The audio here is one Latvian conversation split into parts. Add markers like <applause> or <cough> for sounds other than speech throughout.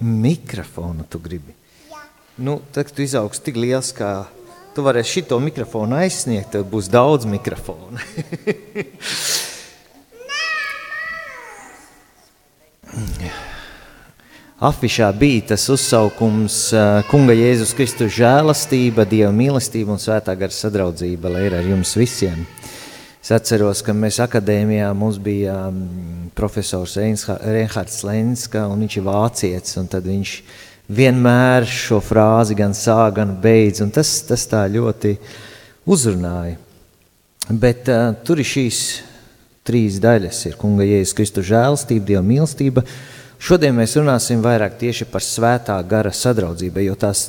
Mikrofonu tu gribi? Nu, tad, tu izaugs tik liels, kā tu varēsi šito mikrofonu aizsniegt, tad būs daudz mikrofonu. <laughs> Afišā bija tas uzsaukums Kunga Jēzus Kristus žēlastība, Dieva mīlestība un svētā gara sadraudzība, lai ir ar jums visiem. Es atceros, ka mēs akadēmijā mums bija profesors Reinhards Lenska, un viņš ir vācietis, viņš vienmēr šo frāzi gan sāk, gan beidz, tas, tas tā ļoti uzrunāja. Bet uh, tur ir šīs trīs daļas. Ir kunga Jēzus Kristus žēlstība, Dieva mīlestība. Šodien mēs runāsim vairāk tieši par svētā gara sadraudzību, jo tās,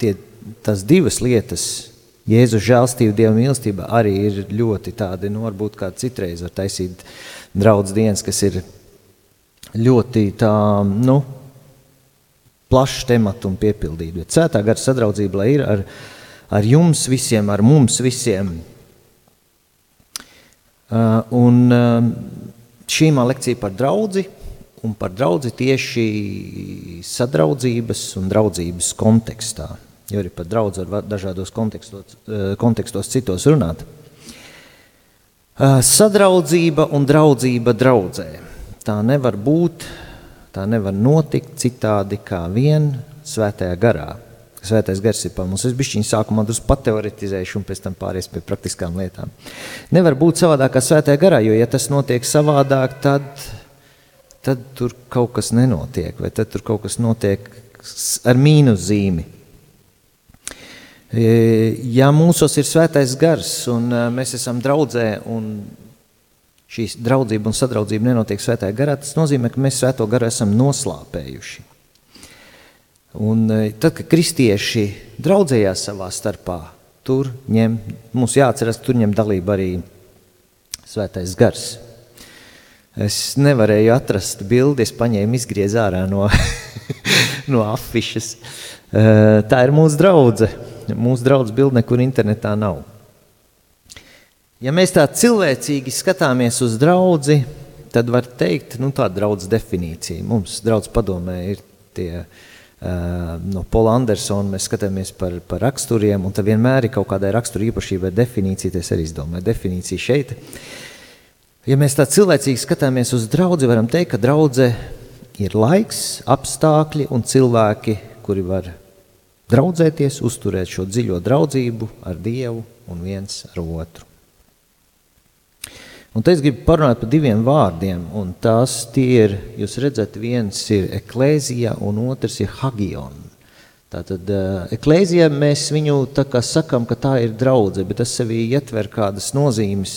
tie, tās divas lietas, Jēzus žēlstība, Dieva mīlestība, arī ir ļoti tādi, nu, varbūt kā citreiz var taisīt draudz dienas, kas ir ļoti tā, nu, plašs temats un piepildīts. Bet svētā gara sadraudzība, lai ir ar, ar jums visiem, ar mums visiem. Uh, un uh, šī man lekcija par draudzi, un par draudzi tieši sadraudzības un draudzības kontekstā. Jo arī par draudzi var dažādos kontekstos, uh, kontekstos citos runāt. Uh, sadraudzība un draudzība draudzē. Tā nevar būt, tā nevar notikt citādi kā vien svētajā garā. Svētais gars ir par mums. Es bišķiņu sākumā drusku pateoretizēšu un pēc tam pāries pie praktiskām lietām. Nevar būt savādāk kā svētajā garā, jo ja tas notiek savādāk, tad, tad tur kaut kas nenotiek, vai tad tur kaut kas notiek ar mīnus zīmi. E, ja mūsos ir svētais gars un e, mēs esam draudzē un šī draudzība un sadraudzība nenotiek svētajā garā, tas nozīmē, ka mēs svēto garu esam noslāpējuši. Un e, tad, kad kristieši draudzējās savā starpā, tur ņem, mums jāatcerās, ka tur ņem dalību arī svētais gars. Es nevarēju atrast bildi, es paņēmu izgriez ārā no, <laughs> no afišas. Tā ir mūsu draudze. Mūsu draudz bildi nekur internetā nav. Ja mēs tā cilvēcīgi skatāmies uz draudzi, tad var teikt, nu tāda draudz definīcija. Mums draudz padomē ir tie uh, no Pola Andersona mēs skatāmies par, par raksturiem, un tad vienmēr ir kaut kādai rakstura īpašībai definīcija, tas arī izdomāju, definīcija šeit. Ja mēs tā cilvēcīgi skatāmies uz draudzi, varam teikt, ka draudze ir laiks, apstākļi un cilvēki, kuri var draudzēties, uzturēt šo dziļo draudzību ar Dievu un viens ar otru. Un te es gribu parunāt par diviem vārdiem, un tās tie ir, jūs redzat, viens ir eklēzija un otrs ir hagion. Tātad uh, eklēzija mēs viņu tā kā sakam, ka tā ir draudze, bet tas sevī ietver kādas nozīmes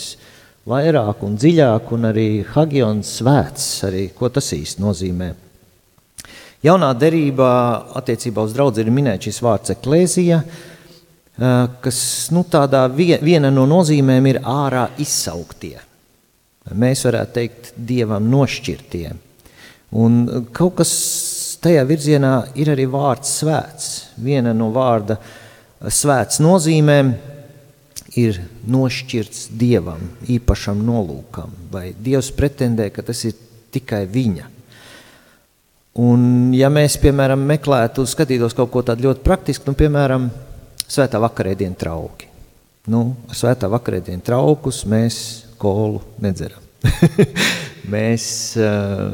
vairāk un dziļāk, un arī hagions svēts, arī ko tas īsti nozīmē. Jaunā derībā attiecībā uz draudzi ir minēts šis vārds eklēzija, kas nu, tādā viena no nozīmēm ir ārā izsauktie mēs varētu teikt, dievam nošķirtie. Un kaut kas tajā virzienā ir arī vārds svēts. Viena no vārda svēts nozīmēm ir nošķirts dievam, īpašam nolūkam, vai dievs pretendē, ka tas ir tikai viņa. Un, ja mēs, piemēram, meklētu, skatītos kaut ko tādu ļoti praktisku, nu, piemēram, svētā vakarēdienu trauki. Nu, svētā vakarēdienu traukus mēs kolu nedzeram. <laughs> Mēs uh,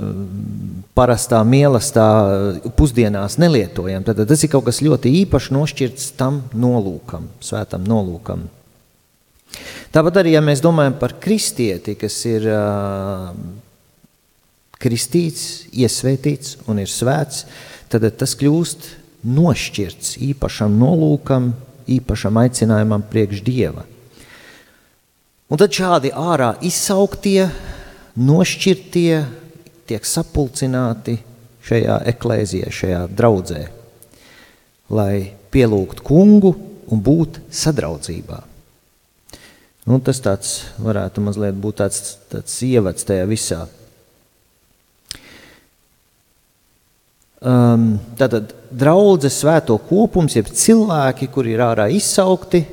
parastā mīlestā pusdienās nelietojam. Tad tas ir kaut kas ļoti īpašs, nošķirts tam nolūkam, svētam nolūkam. Tāpat arī, ja mēs domājam par kristieti, kas ir uh, kristīts, iesvētīts un ir svēts, tad tas kļūst nošķirts īpašam nolūkam, īpašam aicinājumam priekš Dieva. Un tad šādi ārā izsauktie, nošķirtie tiek sapulcināti šajā eklēzijā, šajā draudzē, lai pielūgtu kungu un būt sadraudzībā. Nu, tas tāds varētu mazliet būt tāds, tāds ievads tajā visā. Um, tātad draudzes svēto kopums, jeb cilvēki, kuri ir ārā izsaukti,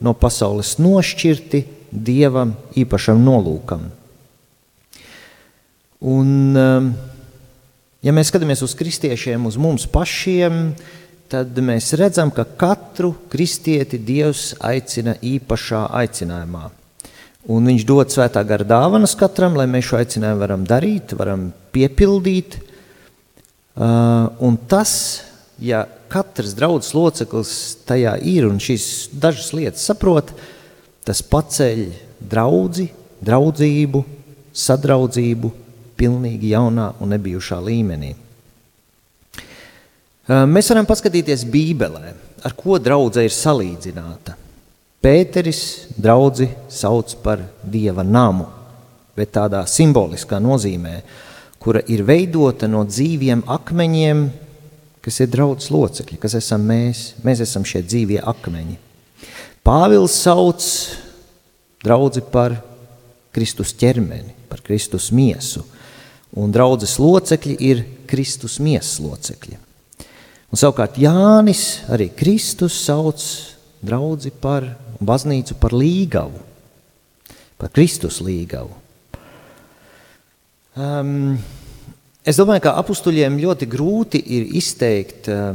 no pasaules nošķirti, dievam īpašam nolūkam. Un, um, Ja mēs skatāmies uz kristiešiem, uz mums pašiem, tad mēs redzam, ka katru kristieti Dievs aicina īpašā aicinājumā. Un viņš dod svētā gara dāvanas katram, lai mēs šo aicinājumu varam darīt, varam piepildīt. Uh, un tas, ja katrs draudzes loceklis tajā ir un šīs dažas lietas saprot, tas paceļ draudzi, draudzību, sadraudzību, pilnīgi jaunā un nebijušā līmenī. Mēs varam paskatīties Bībelē, ar ko draudzē ir salīdzināta. Pēteris draudzi sauc par dieva namu, bet tādā simboliskā nozīmē, kura ir veidota no dzīviem akmeņiem, kas ir draudzes locekļi, kas esam mēs. Mēs esam šie dzīvie akmeņi. Pāvils sauc draudzi par Kristus ķermeni, par Kristus miesu un draudzes locekļi ir Kristus miesas locekļi. Un savukārt Jānis, arī Kristus sauc draudzi par baznīcu par līgavu, par Kristus līgavu. Um, es domāju, ka apustuļiem ļoti grūti ir izteikt uh,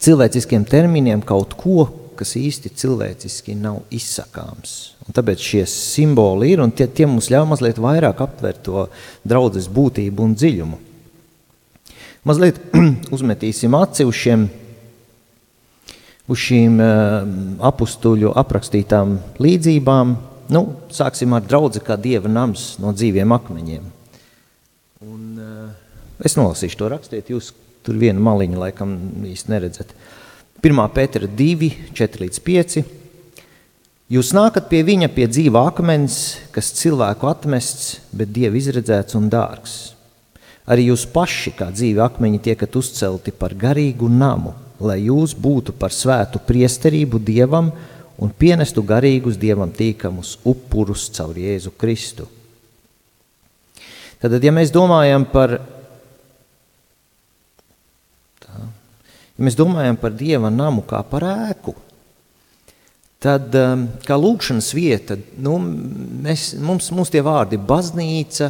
cilvēciskiem terminiem kaut ko, kas īsti cilvēciski nav izsakāms. Un tāpēc šie simboli ir, un tie, tie mums ļauj mazliet vairāk aptvert to draudzes būtību un dziļumu. Mazliet <clears throat> uzmetīsim aci uz, šiem, uz šīm uh, apustuļu aprakstītām līdzībām. Nu, sāksim ar draudzi kā dieva nams no dzīviem akmeņiem. Un, uh, es nolasīšu to rakstiet, jūs tur vienu maliņu laikam īsti neredzat. Uh, 1. pētera 2, 4 līdz 5. Jūs nākat pie viņa pie dzīva akmens, kas cilvēku atmests, bet dievu izredzēts un dārgs. Arī jūs paši, kā dzīvi akmeņi, tiekat uzcelti par garīgu namu, lai jūs būtu par svētu priesterību dievam un pienestu garīgus dievam tīkamus upurus caur Jēzu Kristu. Tad, ja mēs domājam par Ja mēs domājam par Dieva namu kā par ēku, tad um, kā lūkšanas vieta, nu, mēs, mums, mums tie vārdi baznīca,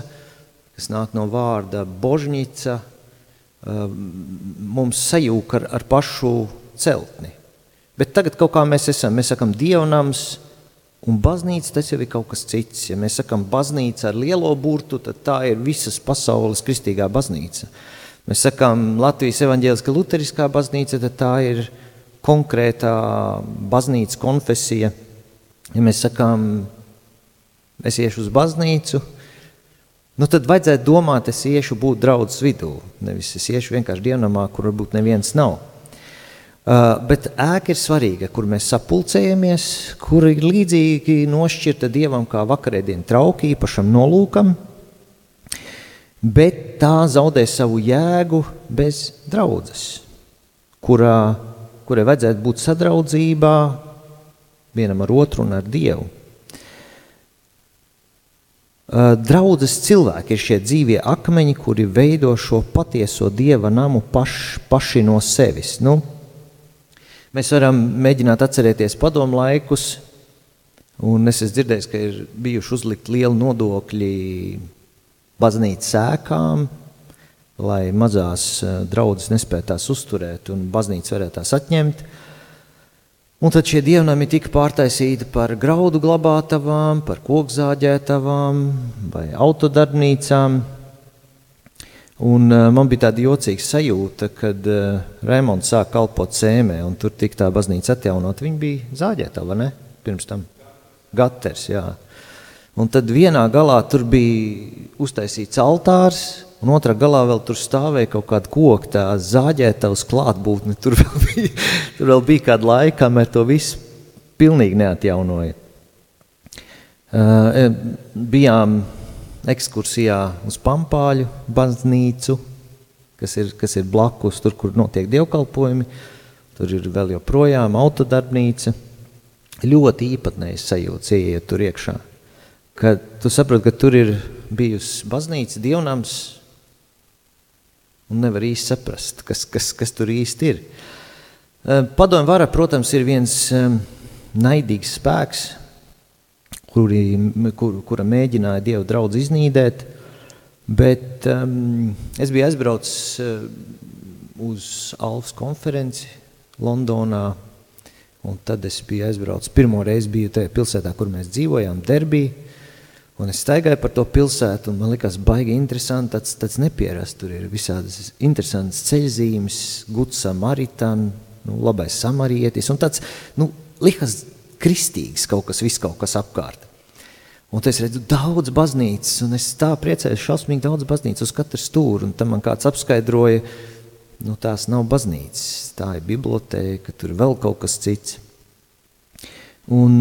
kas nāk no vārda božņica, um, mums sajūka ar, ar pašu celtni. Bet tagad kaut kā mēs esam, mēs sakam dievnams, un baznīca tas jau ir kaut kas cits. Ja mēs sakam baznīca ar lielo burtu, tad tā ir visas pasaules kristīgā baznīca. Mēs sakām, Latvijas evaņģēliskā luteriskā baznīca, tad tā ir konkrētā baznīcas konfesija. Ja mēs sakām, es iešu uz baznīcu, nu tad vajadzētu domāt, es iešu būt draudzes vidū. Nevis es iešu vienkārši dievnamā, kur varbūt neviens nav. Uh, bet ēka ir svarīga, kur mēs sapulcējamies, kur ir līdzīgi nošķirta dievam kā vakarēdienu trauki īpašam nolūkam, bet tā zaudē savu jēgu bez draudzes, kurā, kurai vajadzētu būt sadraudzībā vienam ar otru un ar Dievu. Draudzes cilvēki ir šie dzīvie akmeņi, kuri veido šo patieso dieva namu paš, paši no sevis. Nu, mēs varam mēģināt atcerēties padomu laikus, un es esmu dzirdējis, ka ir bijuši uzlikt lieli nodokļi baznīcas sēkām, lai mazās eh, draudzes nespētu tās uzturēt un baznīca varētu tās atņemt. Un tad šie dievnami tika pārtaisīti par graudu glabātavām, par kokzāģētavām vai autodarbnīcām. Un uh, man bija tāda jocīga sajūta, kad uh, Raimonds sāk kalpot sēmē, un tur tika tā baznīca atjaunot. Viņa bija zāģētava, ne? Pirms tam. Gaters, jā. Un tad vienā galā tur bija uztaisīts altārs, un otrā galā vēl tur stāvēja kaut kāda koka, tā zāģētavas klātbūtne. Tur <laughs> vēl bija, tur vēl bija kāda laika, kamēr to visu pilnīgi neatjaunoja. Uh, bijām ekskursijā uz Pampāļu baznīcu, kas ir, kas ir blakus tur, kur notiek dievkalpojumi. Tur ir vēl joprojām autodarbnīca. Ļoti īpatnējs sajūta, ieiet tur iekšā ka tu saproti, ka tur ir bijusi baznīca, dievnams, un nevar īsti saprast, kas, kas, kas tur īsti ir. Eh, padomju vara, protams, ir viens eh, naidīgs spēks, kuri, kur, kura mēģināja Dievu draudz iznīdēt, Bet um, es biju aizbraucis uh, uz Alfas konferenci Londonā, un tad es biju aizbraucis. Pirmo reizi biju tajā pilsētā, kur mēs dzīvojām, Derbī, un es staigāju par to pilsētu, un man likās baigi interesanti, tāds, tāds nepierast. Tur ir visādas interesantas ceļzīmes, Guds Samaritan, nu, labais samarietis, un tāds, nu, likās kristīgs kaut kas, viss kaut kas apkārt. Un es redzu daudz baznīcas, un es tā priecājos, šausmīgi daudz baznīcas uz katru stūru. Un tam man kāds apskaidroja, nu tās nav baznīcas, tā ir biblioteka, tur vēl kaut kas cits. Un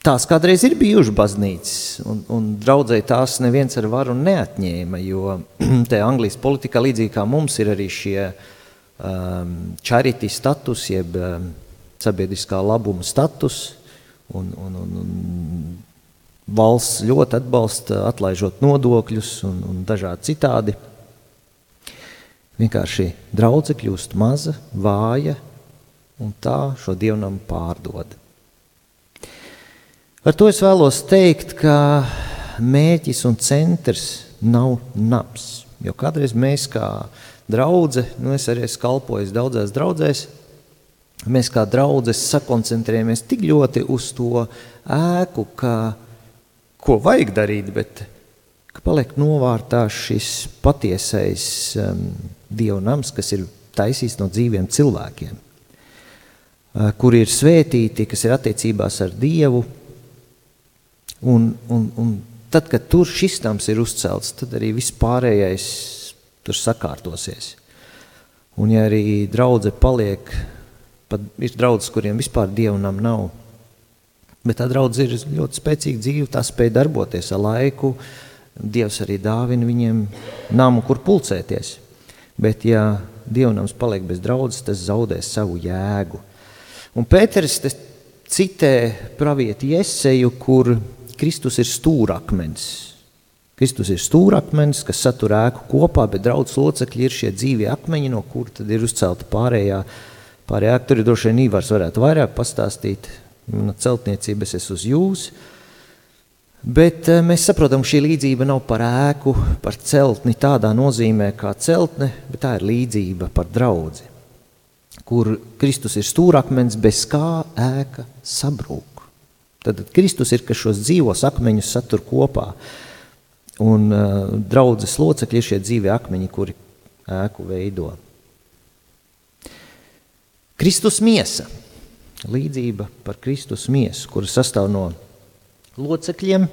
tās kādreiz ir bijušas baznīcas, un, un draudzēji tās neviens ar varu neatņēma, jo <clears throat> te Anglijas politikā līdzīgi kā mums ir arī šie um, charity status, jeb um, sabiedriskā labuma status, un, un, un, un valsts ļoti atbalsta, atlaižot nodokļus un, un dažādi citādi. Vienkārši draudzene kļūst maza, vāja, un tā šo dievnam pārdod. Ar to es vēlos teikt, ka mērķis un centrs nav nams. Jo kādreiz mēs kā draugi, nu es arī esmu kalpojis daudzās draudzēs, mēs kā draugi sakoncentrējamies tik ļoti uz to ēku, ka ko vajag darīt, bet ka paliek novārtā šis patiesais um, dievnams, kas ir taisīts no dzīviem cilvēkiem, uh, kur ir svētīti, kas ir attiecībās ar Dievu. Un, un, un tad, kad tur šis nams ir uzcelts, tad arī viss pārējais tur sakārtosies. Un ja arī draudze paliek, pat ir draudzes, kuriem vispār dievnam nav, Bet tā draudzene ir ļoti spēcīga dzīve, tā spēj darboties ar laiku. Dievs arī dāvina viņiem namu, kur pulcēties. Bet, ja dievnams paliek bez draudzes, tas zaudēs savu jēgu. Un Pēters citē pravieti Ieseju, kur Kristus ir stūrakmens. Kristus ir stūrakmens, kas satur ēku kopā, bet draudzes locekļi ir šie dzīvie akmeņi, no kur tad ir uzcelta pārējā. Pārējā ir droši vien Īvars varētu vairāk pastāstīt, Mana celtniecība es esmu uz jūs. Bet eh, mēs saprotam, šī līdzība nav par ēku, par celtni tādā nozīmē kā celtne, bet tā ir līdzība par draudzi, kur Kristus ir stūrakmens, bez kā ēka sabrūk. Tad Kristus ir, kas šos dzīvos akmeņus satur kopā, un uh, draudzes locekļi ir šie dzīvie akmeņi, kuri ēku veido. Kristus miesa – līdzība par Kristus miesu, kura sastāv no locekļiem,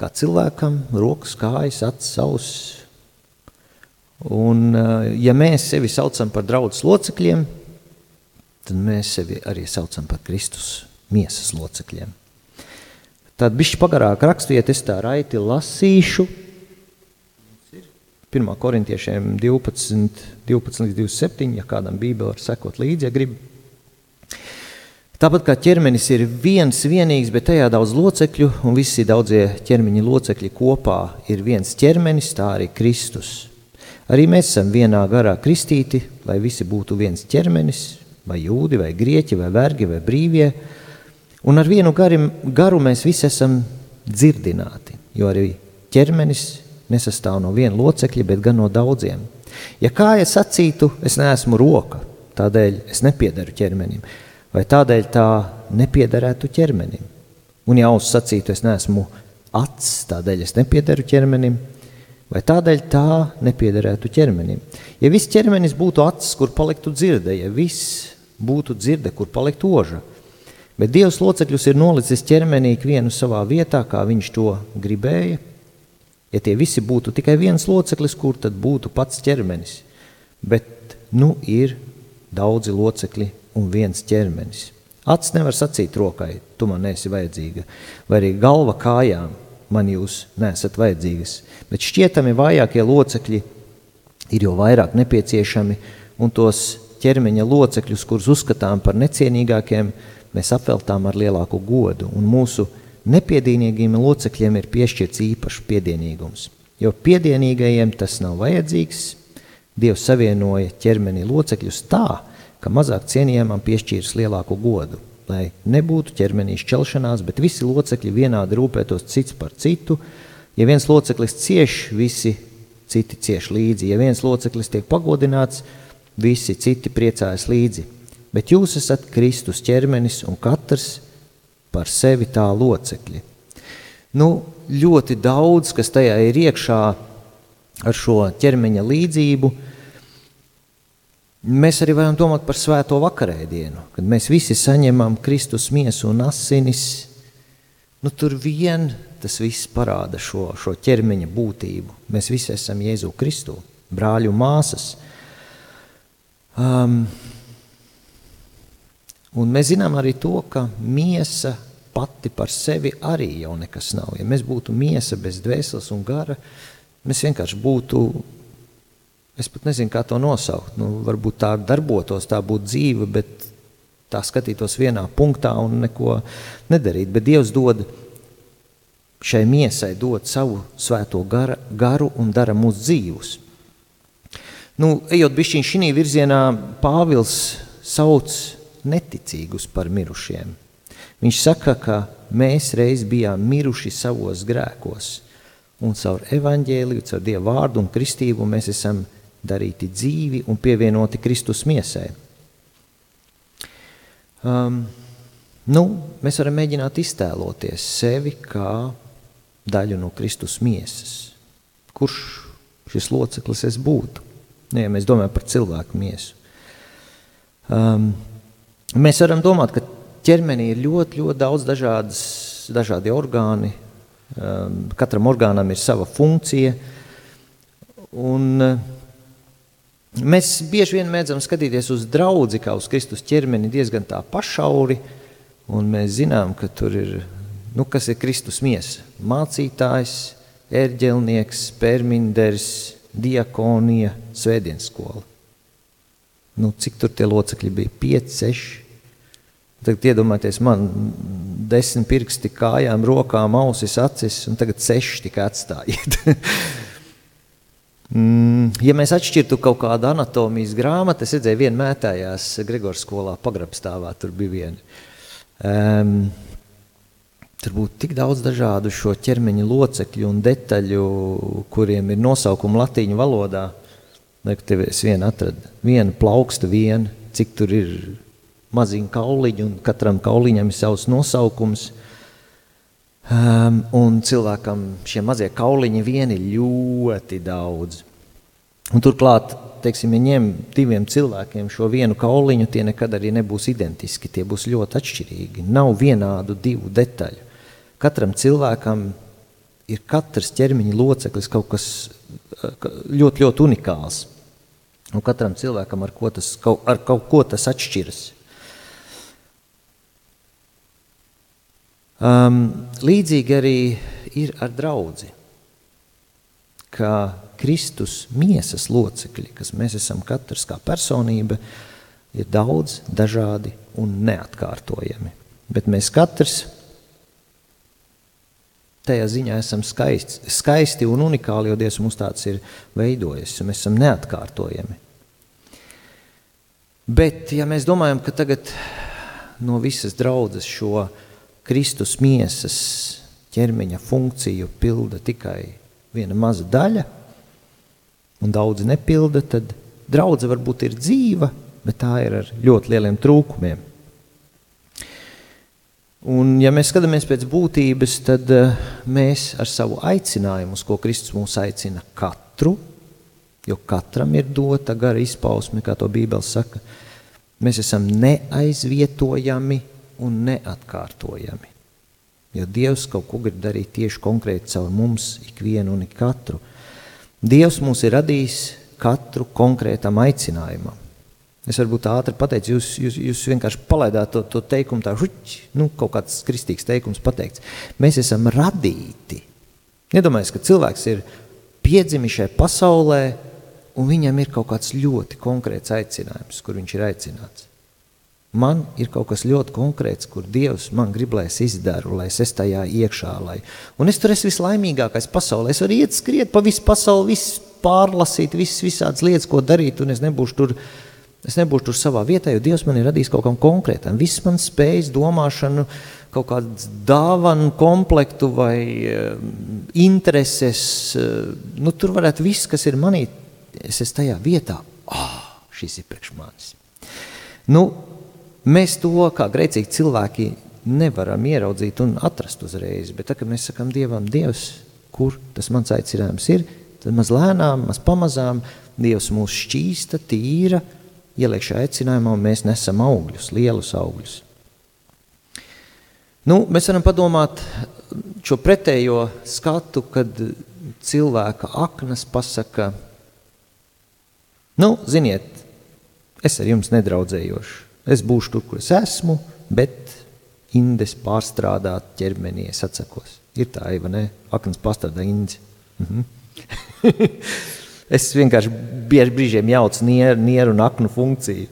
kā cilvēkam, rokas, kājas, acis, auss. Un, eh, ja mēs sevi saucam par draudzes locekļiem, tad mēs sevi arī saucam par Kristus miesas locekļiem. Tad bišķi pagarāk rakstiet, es tā raiti lasīšu. 1. korintiešiem 12, 12 līdz 27, ja kādam bībeli var sekot līdzi, ja grib. Tāpat kā ķermenis ir viens vienīgs, bet tajā daudz locekļu, un visi daudzie ķermeņa locekļi kopā ir viens ķermenis, tā arī Kristus. Arī mēs esam vienā garā kristīti, lai visi būtu viens ķermenis, vai jūdi, vai grieķi, vai vergi, vai brīvie. Un ar vienu garim, garu mēs visi esam dzirdināti, jo arī ķermenis nesastāv no viena locekļa, bet gan no daudziem. Ja kā es sacītu, es neesmu roka, tādēļ es nepiedaru ķermenim vai tādēļ tā nepiederētu ķermenim. Un ja auss sacītu, es neesmu acs, tādēļ es nepiedaru ķermenim, vai tādēļ tā nepiederētu ķermenim. Ja viss ķermenis būtu acs, kur paliktu dzirde, ja viss būtu dzirde, kur paliktu oža, bet Dievs locekļus ir nolicis ķermenī vienu savā vietā, kā viņš to gribēja, ja tie visi būtu tikai viens loceklis, kur tad būtu pats ķermenis, bet nu ir daudzi locekļi un viens ķermenis. Acis nevar sacīt rokai, tu man neesi vajadzīga, vai arī galva kājām, man jūs nesat vajadzīgas. Bet šķietami vājākie locekļi ir jau vairāk nepieciešami, un tos ķermeņa locekļus, kurus uzskatām par necienīgākiem, mēs apveltām ar lielāku godu, un mūsu nepiedienīgiem locekļiem ir piešķirts īpašs piedienīgums. Jo piedienīgajiem tas nav vajadzīgs, Dievs savienoja ķermeni locekļus tā, ka mazāk cienījamam piešķīras lielāku godu, lai nebūtu ķermenī šķelšanās, bet visi locekļi vienādi rūpētos cits par citu, Ja viens loceklis cieš, visi citi cieš līdzi. Ja viens loceklis tiek pagodināts, visi citi priecājas līdzi. Bet jūs esat Kristus ķermenis un katrs par sevi tā locekļi. Nu, ļoti daudz, kas tajā ir iekšā ar šo ķermeņa līdzību, mēs arī varam domāt par svēto vakarēdienu, kad mēs visi saņemam Kristus miesu un asinis. Nu, tur vien tas viss parāda šo, šo ķermeņa būtību. Mēs visi esam Jēzu Kristu, brāļu māsas. Um, un mēs zinām arī to, ka miesa pati par sevi arī jau nekas nav. Ja mēs būtu miesa bez dvēseles un gara, mēs vienkārši būtu, es pat nezinu, kā to nosaukt. Nu, varbūt tā darbotos, tā būtu dzīve, bet tā skatītos vienā punktā un neko nedarīt. Bet Dievs dod šai miesai dot savu svēto gara, garu un dara mūs dzīvus. Nu, ejot bišķiņ šī virzienā, Pāvils sauc neticīgus par mirušiem. Viņš saka, ka mēs reiz bijām miruši savos grēkos, un caur evaņģēliju, caur Dievu vārdu un kristību mēs esam darīti dzīvi un pievienoti Kristus miesai. Um, nu, mēs varam mēģināt iztēloties sevi kā daļu no Kristus miesas. Kurš šis loceklis es būtu? Nu, ja mēs domājam par cilvēku miesu. Um, mēs varam domāt, ka ķermenī ir ļoti, ļoti daudz dažādas, dažādi orgāni. Um, katram orgānam ir sava funkcija. Un, uh, mēs bieži vien mēdzam skatīties uz draugu, kā uz Kristus ķermeni, diezgan tā pašauri. Un mēs zinām, ka tur ir Nu, kas ir Kristus miesa? Mācītājs, ērģelnieks, perminders, diakonija, svētdienas skola. Nu, cik tur tie locekļi bija? 5, 6. Tagad iedomājieties, man desmit pirksti kājām, rokām, ausis, acis, un tagad seši tikai atstājiet. <laughs> Mm, ja mēs atšķirtu kaut kādu anatomijas grāmatu, es redzēju, viena mētājās Gregors skolā pagrabstāvā, tur bija viena. Um, Tur būtu tik daudz dažādu šo ķermeņa locekļu un detaļu, kuriem ir nosaukumi latīņu valodā. Liekas, tev es vienu atradu, vienu plaukstu, vienu, cik tur ir maziņu kauliņu, un katram kauliņam ir savs nosaukums. Um, un cilvēkam šie mazie kauliņi vien ir ļoti daudz. Un turklāt, teiksim, ja ņem diviem cilvēkiem šo vienu kauliņu, tie nekad arī nebūs identiski, tie būs ļoti atšķirīgi. Nav vienādu divu detaļu. Katram cilvēkam ir katrs ķermeņa loceklis kaut kas ļoti, ļoti unikāls. Un katram cilvēkam ar, ko tas, ar kaut ko tas atšķiras. Um, līdzīgi arī ir ar draugu. Kā Kristus miesas locekļi, kas mēs esam katrs kā personība, ir daudz, dažādi un neatkārtojami. Bet mēs katrs Tajā ziņā esam skaisti, skaisti un unikāli, jo Dievs mums tāds ir veidojis, un mēs esam neatkārtojami. Bet, ja mēs domājam, ka tagad no visas draudzes šo Kristus miesas ķermeņa funkciju pilda tikai viena maza daļa, un daudzi nepilda, tad draudze varbūt ir dzīva, bet tā ir ar ļoti lieliem trūkumiem. Un, ja mēs skatāmies pēc būtības, tad uh, mēs ar savu aicinājumu, uz ko Kristus mūs aicina katru, jo katram ir dota gara izpausme, kā to Bībele saka, mēs esam neaizvietojami un neatkārtojami. Jo Dievs kaut ko grib darīt tieši konkrēti caur mums, ikvienu un ikatru. Dievs mūs ir radījis katru konkrētam aicinājumam. Es varbūt ātri pateicu, jūs, jūs, jūs vienkārši palaidāt to, to teikumu, tā žuķi, nu, kaut kāds kristīgs teikums pateikts. Mēs esam radīti. Nedomājies, ka cilvēks ir piedzimis šajā pasaulē, un viņam ir kaut kāds ļoti konkrēts aicinājums, kur viņš ir aicināts. Man ir kaut kas ļoti konkrēts, kur Dievs man grib, lai es izdaru, lai es tajā iekšā. Lai... Un es tur esmu vislaimīgākais pasaulē. Es varu iet skriet pa visu pasauli, visu pārlasīt, visas visādas lietas, ko darīt, un es nebūšu tur Es nebūšu tur savā vietā, jo Dievs man ir radījis kaut kam konkrētam. Viss man spējas, domāšanu, kaut kādu dāvanu komplektu vai uh, intereses. Uh, nu, tur varētu viss, kas ir manī, es esmu tajā vietā. Oh, šis ir priekš manis. Nu, mēs to kā grēcīgi cilvēki nevaram ieraudzīt un atrast uzreiz, bet tā, kad mēs sakam Dievam, Dievs, kur tas mans aicinājums ir, tad maz lēnām, maz pamazām Dievs mūs šķīsta, tīra, ieliek šajā aicinājumā, un mēs nesam augļus, lielus augļus. Nu, mēs varam padomāt šo pretējo skatu, kad cilvēka aknas pasaka, nu, ziniet, es ar jums nedraudzējošu. Es būšu tur, kur es esmu, bet indes pārstrādāt ķermenī es atsakos. Ir tā, vai ne? Aknas pārstrādā indes. Mhm. <laughs> Es vienkārši bieži brīžiem jaucu nieru, nieru un aknu funkciju.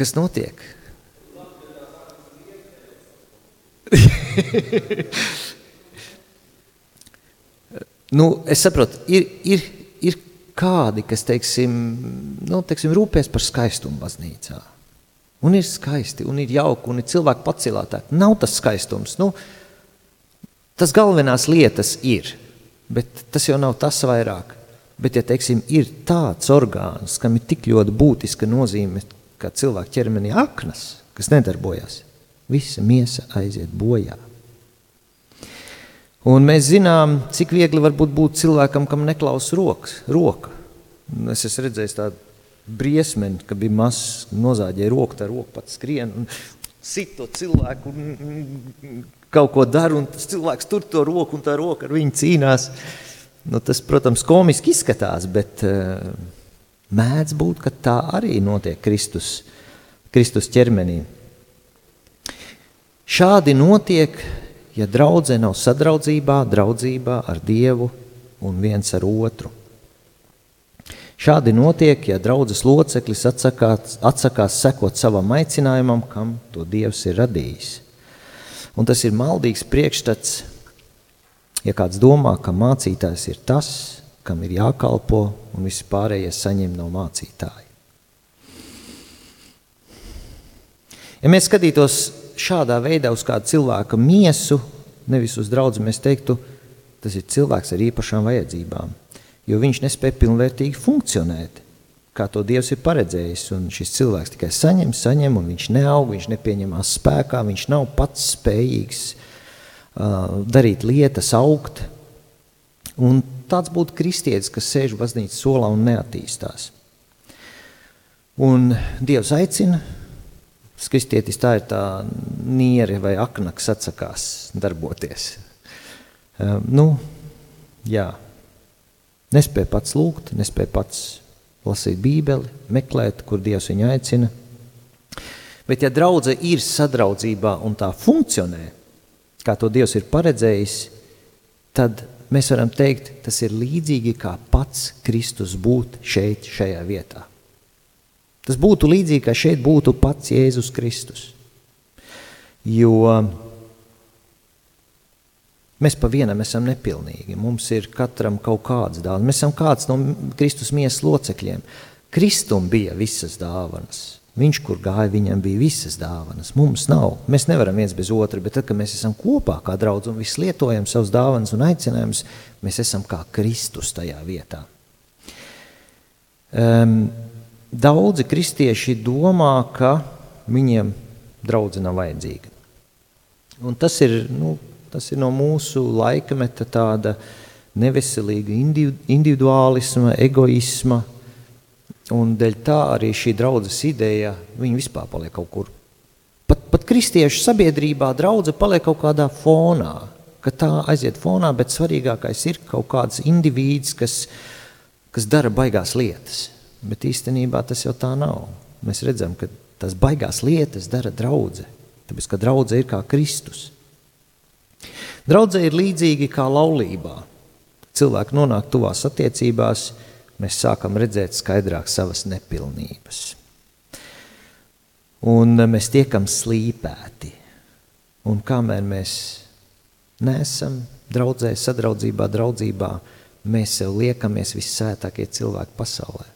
Kas notiek? <laughs> nu, es saprotu, ir, ir, ir kādi, kas teiksim, nu, teiksim, rūpēs par skaistumu baznīcā. Un ir skaisti, un ir jauki, un ir cilvēki pacilātāki. Nav tas skaistums. Nu, tas galvenās lietas ir – Bet tas jau nav tas vairāk. Bet, ja teiksim, ir tāds orgāns, kam ir tik ļoti būtiska nozīme, kā cilvēka ķermenī aknas, kas nedarbojas, visa miesa aiziet bojā. Un mēs zinām, cik viegli var būt cilvēkam, kam neklaus rokas, roka. Es esmu redzējis tādu briesmeni, ka bija mazs, nozāģēja roku, tā roka pats skrien un sit to cilvēku un kaut ko dara, un tas cilvēks tur to roku, un tā roka ar viņu cīnās. Nu, tas, protams, komiski izskatās, bet uh, mēdz būt, ka tā arī notiek Kristus, Kristus ķermenī. Šādi notiek, ja draudzē nav sadraudzībā, draudzībā ar Dievu un viens ar otru. Šādi notiek, ja draudzes loceklis atsakās, atsakās sekot savam aicinājumam, kam to Dievs ir radījis. Un tas ir maldīgs priekšstats, ja kāds domā, ka mācītājs ir tas, kam ir jākalpo, un visi pārējie saņem no mācītāja. Ja mēs skatītos šādā veidā uz kādu cilvēka miesu, nevis uz draugu, mēs teiktu, tas ir cilvēks ar īpašām vajadzībām, jo viņš nespēja pilnvērtīgi funkcionēt kā to Dievs ir paredzējis. Un šis cilvēks tikai saņem, saņem, un viņš neaug, viņš nepieņemās spēkā, viņš nav pats spējīgs uh, darīt lietas, augt. Un tāds būtu kristietis, kas sēž baznīcas solā un neattīstās. Un Dievs aicina, kristietis tā ir tā niere vai aknaks atsakās darboties. Uh, nu, jā, nespēja pats lūgt, nespēja pats lasīt Bībeli, meklēt, kur Dievs viņu aicina. Bet, ja draudzene ir sadraudzībā un tā funkcionē, kā to Dievs ir paredzējis, tad mēs varam teikt, tas ir līdzīgi kā pats Kristus būt šeit, šajā vietā. Tas būtu līdzīgi, kā šeit būtu pats Jēzus Kristus. Jo Mēs pa vienam esam nepilnīgi. Mums ir katram kaut kāds dāvana. Mēs esam kāds no Kristus miesas locekļiem. Kristum bija visas dāvanas. Viņš, kur gāja, viņam bija visas dāvanas. Mums nav. Mēs nevaram viens bez otra, bet tad, kad mēs esam kopā kā draudz un visi lietojam savus dāvanas un aicinājumus, mēs esam kā Kristus tajā vietā. Um, daudzi kristieši domā, ka viņiem draudze nav vajadzīga. Un tas ir nu, Tas ir no mūsu laikmeta tāda neveselīga individuālisma, egoisma, un dēļ tā arī šī draudzes ideja, viņa vispār paliek kaut kur. Pat, pat kristiešu sabiedrībā draudze paliek kaut kādā fonā, ka tā aiziet fonā, bet svarīgākais ir kaut kāds indivīds, kas, kas dara baigās lietas. Bet īstenībā tas jau tā nav. Mēs redzam, ka tas baigās lietas dara draudze, tāpēc, ka draudze ir kā Kristus. Draudzē ir līdzīgi kā laulībā. Cilvēki nonāk tuvās attiecībās, mēs sākam redzēt skaidrāk savas nepilnības. Un mēs tiekam slīpēti. Un kamēr mēs neesam draudzē, sadraudzībā, draudzībā, mēs sev liekamies vissētākie cilvēki pasaulē.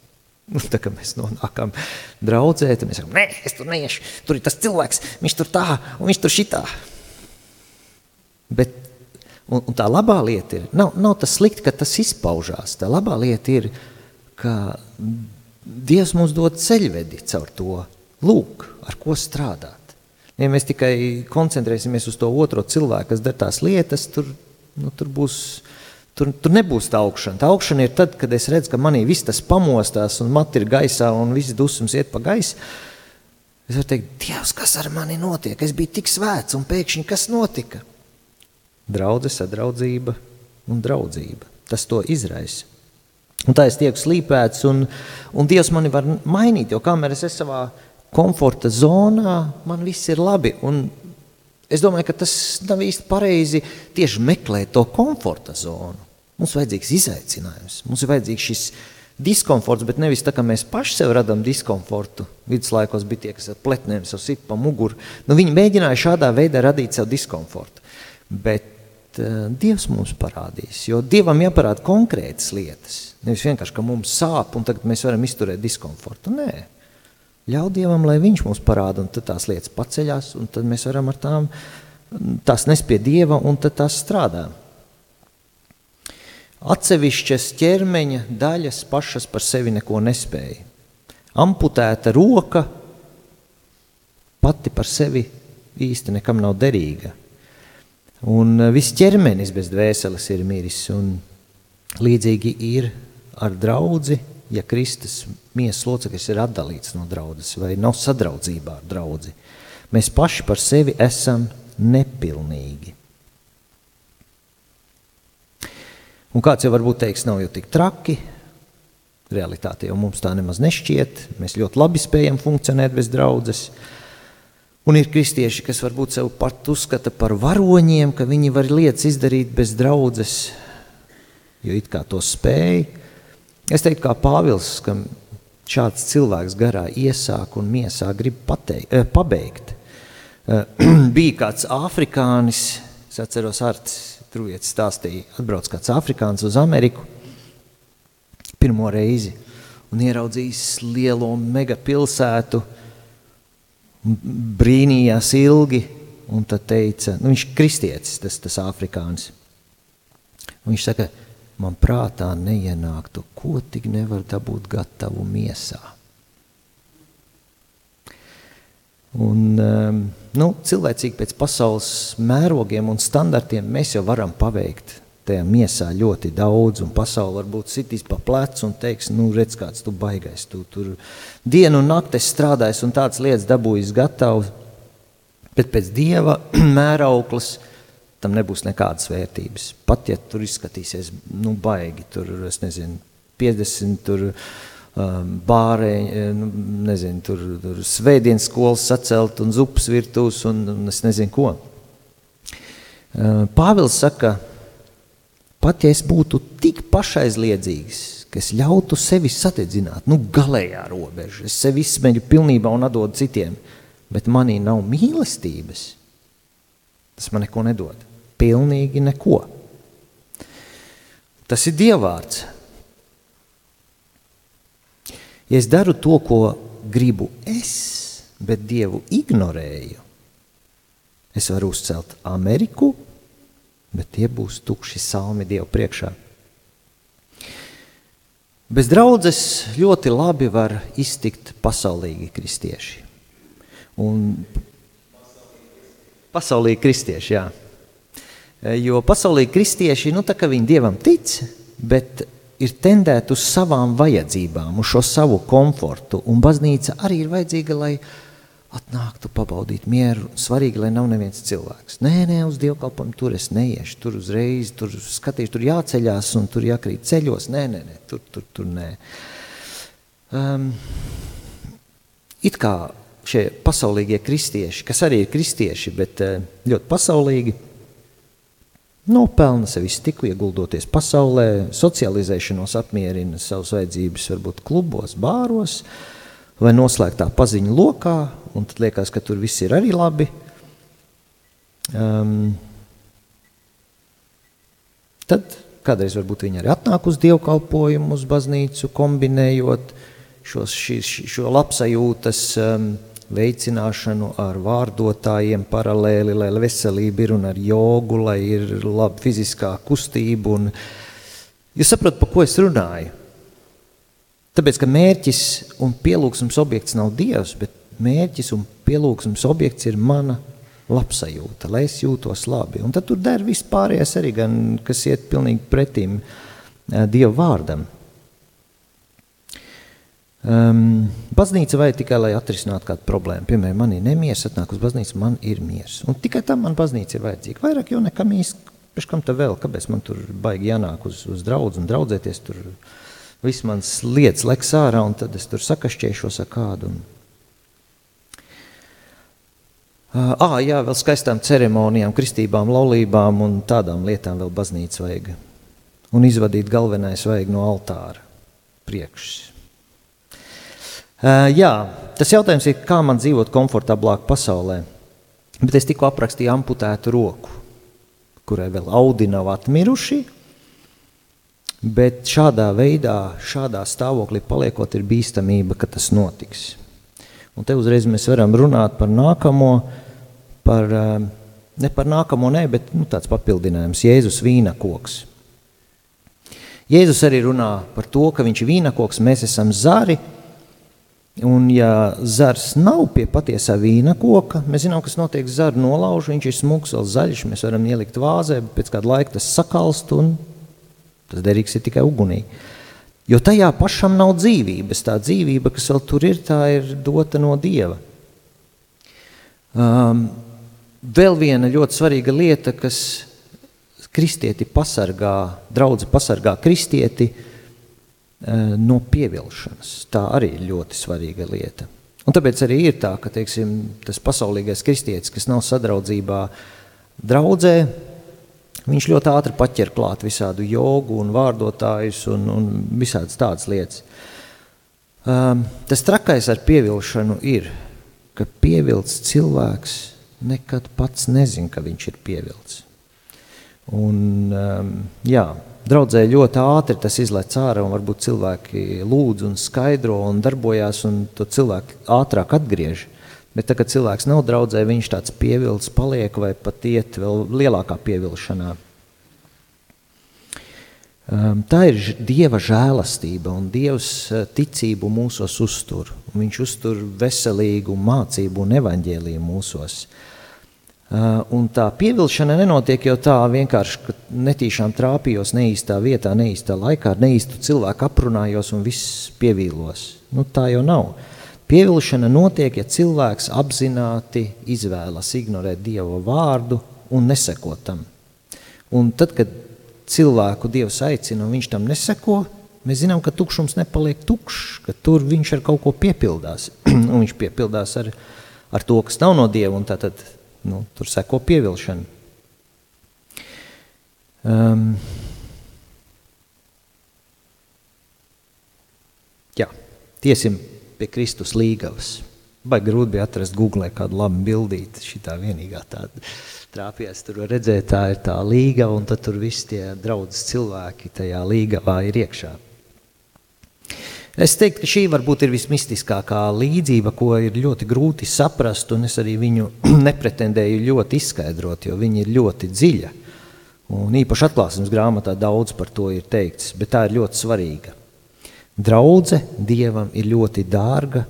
Nu, tā kā mēs nonākam draudzē, tad mēs sakām, nē, es tur neiešu, tur ir tas cilvēks, viņš tur tā, un viņš tur šitā. Bet, un, un tā labā lieta ir, nav, nav tas slikti, ka tas izpaužās, tā labā lieta ir, ka Dievs mums dod ceļvedi caur to, lūk, ar ko strādāt. Ja mēs tikai koncentrēsimies uz to otro cilvēku, kas dar tās lietas, tur, nu, tur būs Tur, tur nebūs tā augšana. Tā augšana ir tad, kad es redzu, ka manī viss tas pamostās un mati ir gaisā un viss dusmas iet pa gaisu. Es varu teikt, Dievs, kas ar mani notiek? Es biju tik svēts un pēkšņi kas notika? Draudze, sadraudzība un draudzība. Tas to izraisa. Un tā es tieku slīpēts un, un Dievs mani var mainīt, jo kamēr es esmu savā komforta zonā, man viss ir labi. Un Es domāju, ka tas nav īsti pareizi tieši meklēt to komforta zonu. Mums ir vajadzīgs izaicinājums, mums ir vajadzīgs šis diskomforts, bet nevis tā, ka mēs paši sev radām diskomfortu. Viduslaikos bija tie, kas ar pletnēm sev sit pa muguru. Nu, viņi mēģināja šādā veidā radīt sev diskomfortu. Bet uh, Dievs mums parādīs, jo Dievam jāparāda konkrētas lietas. Nevis vienkārši, ka mums sāp un tagad mēs varam izturēt diskomfortu. Nē, Ļauj Dievam, lai Viņš mums parāda, un tad tās lietas paceļās, un tad mēs varam ar tām, tās nes pie Dieva, un tad tās strādā. Atsevišķas ķermeņa daļas pašas par sevi neko nespēja. Amputēta roka pati par sevi īsti nekam nav derīga. Un viss ķermenis bez dvēseles ir miris, un līdzīgi ir ar draudzi, ja Kristus miesas loceklis ir atdalīts no draudzes vai nav sadraudzībā ar draudzi. Mēs paši par sevi esam nepilnīgi. Un kāds jau varbūt teiks, nav jau tik traki, realitāte jau mums tā nemaz nešķiet, mēs ļoti labi spējam funkcionēt bez draudzes. Un ir kristieši, kas varbūt sev pat uzskata par varoņiem, ka viņi var lietas izdarīt bez draudzes, jo it kā to spēj, Es teiktu, kā Pāvils, ka šāds cilvēks garā iesāk un miesā grib pateikt, eh, pabeigt. Eh, <clears throat> bija kāds afrikānis, es atceros, Arts Trujets stāstīja, atbrauc kāds afrikānis uz Ameriku pirmo reizi un ieraudzījis lielo mega pilsētu, brīnījās ilgi, un tad teica, nu viņš kristietis, tas, tas afrikānis. Un viņš saka, man prātā neienāktu, ko tik nevar dabūt gatavu miesā. Un, um, nu, cilvēcīgi pēc pasaules mērogiem un standartiem mēs jau varam paveikt tajā miesā ļoti daudz, un pasaule varbūt sitīs pa plecu un teiks, nu, redz, kāds tu baigais, tu tur dienu un nakti strādājis un tādas lietas dabūjis gatavs, bet pēc Dieva <clears throat> mērauklas – tam nebūs nekādas vērtības. Pat ja tur izskatīsies nu, baigi, tur nezinu, 50 tur, um, bārēji, nu, nezinu, tur, tur svētdienas skolas sacelt un zupas virtūs un, un es nezinu ko. Uh, Pāvils saka, pat ja es būtu tik pašaizliedzīgs, ka es ļautu sevi satedzināt, nu galējā robeža, es sevi izsmeļu pilnībā un atdodu citiem, bet manī nav mīlestības, tas man neko nedod pilnīgi neko. Tas ir dievvvārds. Ja es daru to, ko gribu es, bet dievu ignorēju, es varu uzcelt Ameriku, bet tie būs tukši salmi dievu priekšā. Bez draudzes ļoti labi var iztikt pasaulīgi kristieši. Un pasaulīgi kristieši, jā. Eh, jo pasaulī kristieši, nu tā kā viņi Dievam tic, bet ir tendēti uz savām vajadzībām, uz šo savu komfortu, un baznīca arī ir vajadzīga, lai atnāktu, pabaudīt mieru. Svarīgi, lai nav neviens cilvēks. Nē, nē, uz dievkalpojumu tur es neiešu, tur uzreiz, tur skatīšu, tur jāceļās un tur jākrīt ceļos. Nē, nē, nē tur, tur, tur nē. Um, it kā šie pasaulīgie kristieši, kas arī ir kristieši, bet uh, ļoti pasaulīgi, Nopelna sevi stiku, ieguldoties pasaulē, socializēšanos apmierina savas vajadzības, varbūt klubos, bāros vai noslēgtā paziņu lokā, un tad liekas, ka tur viss ir arī labi. Um, tad kādreiz varbūt viņi arī atnāk uz dievkalpojumu, uz baznīcu, kombinējot šos, šis, šo labsajūtas um, veicināšanu ar vārdotājiem paralēli, lai veselība ir un ar jogu, lai ir laba fiziskā kustība. Un... Jūs saprotat, pa ko es runāju? Tāpēc, ka mērķis un pielūgsmes objekts nav Dievs, bet mērķis un pielūgsmes objekts ir mana labsajūta, lai es jūtos labi. Un tad tur der viss pārējais arī, gan, kas iet pilnīgi pretim uh, Dieva vārdam. Um, baznīca vajag tikai, lai atrisinātu kādu problēmu. Piemēram, man ir nemieris, atnāk uz baznīcu, man ir miers. Un tikai tam man baznīca ir vajadzīga. Vairāk jau nekam īsti, pēc kam tā vēl, kāpēc man tur baigi jānāk uz, uz draudz un draudzēties tur, viss mans lietas leks ārā, un tad es tur sakašķēšos ar kādu. Un... Ah, jā, vēl skaistām ceremonijām, kristībām, laulībām un tādām lietām vēl baznīca vajag. Un izvadīt galvenais vajag no altāra priekšs. Jā, tas jautājums ir, kā man dzīvot komfortablāk pasaulē. Bet es tikko aprakstīju amputētu roku, kurai vēl audi nav atmiruši, Bet šādā veidā, šādā stāvoklī paliekot, ir bīstamība, ka tas notiks. Un te uzreiz mēs varam runāt par nākamo, par, ne par nākamo, ne, bet nu, tāds papildinājums - Jēzus vīna koks. Jēzus arī runā par to, ka viņš ir vīna koks, mēs esam zari, un ja zars nav pie patiesā vīna koka, mēs zinām, kas notiek zaru nolauž, viņš ir smuks, vēl zaļš, mēs varam ielikt vāzē, bet pēc kāda laika tas sakalst un Tas derīgs ir tikai ugunī. Jo tajā pašam nav dzīvības. Tā dzīvība, kas vēl tur ir, tā ir dota no Dieva. Um, vēl viena ļoti svarīga lieta, kas kristieti pasargā, draudzi pasargā kristieti uh, no pievilšanas. Tā arī ir ļoti svarīga lieta. Un tāpēc arī ir tā, ka teiksim, tas pasaulīgais kristietis, kas nav sadraudzībā draudzē, Viņš ļoti ātri paķer klāt visādu jogu un vārdotājus un, un visādas tādas lietas. Um, tas trakais ar pievilšanu ir, ka pievilcis cilvēks nekad pats nezina, ka viņš ir pievilcis. Un, um, jā, draudzē ļoti ātri tas izlaiž ārā, un varbūt cilvēki lūdz un skaidro un darbojās, un to cilvēku ātrāk atgriež. Bet tā, kad cilvēks nav draudzē, viņš tāds pievilcis paliek vai pat iet vēl lielākā pievilšanā. Um, tā ir Dieva žēlastība un Dievs uh, ticību mūsos uztur. Viņš uztur veselīgu mācību un evaņģēlīju mūsos. Uh, un tā pievilšana nenotiek jau tā vienkārši, ka netīšām trāpījos neīstā vietā, neīstā laikā, ar neīstu cilvēku aprunājos un viss pievīlos. Nu, tā jau nav. Pievilšana notiek, ja cilvēks apzināti izvēlas ignorēt Dieva vārdu un nesekot tam. Un tad, kad cilvēku Dievs aicina un viņš tam neseko, mēs zinām, ka tukšums nepaliek tukšs, ka tur viņš ar kaut ko piepildās. <clears throat> un viņš piepildās ar, ar to, kas nav no Dieva, un tātad nu, tur seko pievilšana. Um, jā, tiesim pie Kristus līgavas. Vai grūti bija atrast Google kādu labu bildīti, šitā vienīgā tāda trāpījās. Tur var redzēt, tā ir tā līgava, un tad tur visi tie draudzes cilvēki tajā līgavā ir iekšā. Es teiktu, ka šī varbūt ir vismistiskākā līdzība, ko ir ļoti grūti saprast, un es arī viņu <clears throat> nepretendēju ļoti izskaidrot, jo viņa ir ļoti dziļa. Un īpaši atklāsmes grāmatā daudz par to ir teikts, bet tā ir ļoti svarīga. Draudze Dievam ir ļoti dārga,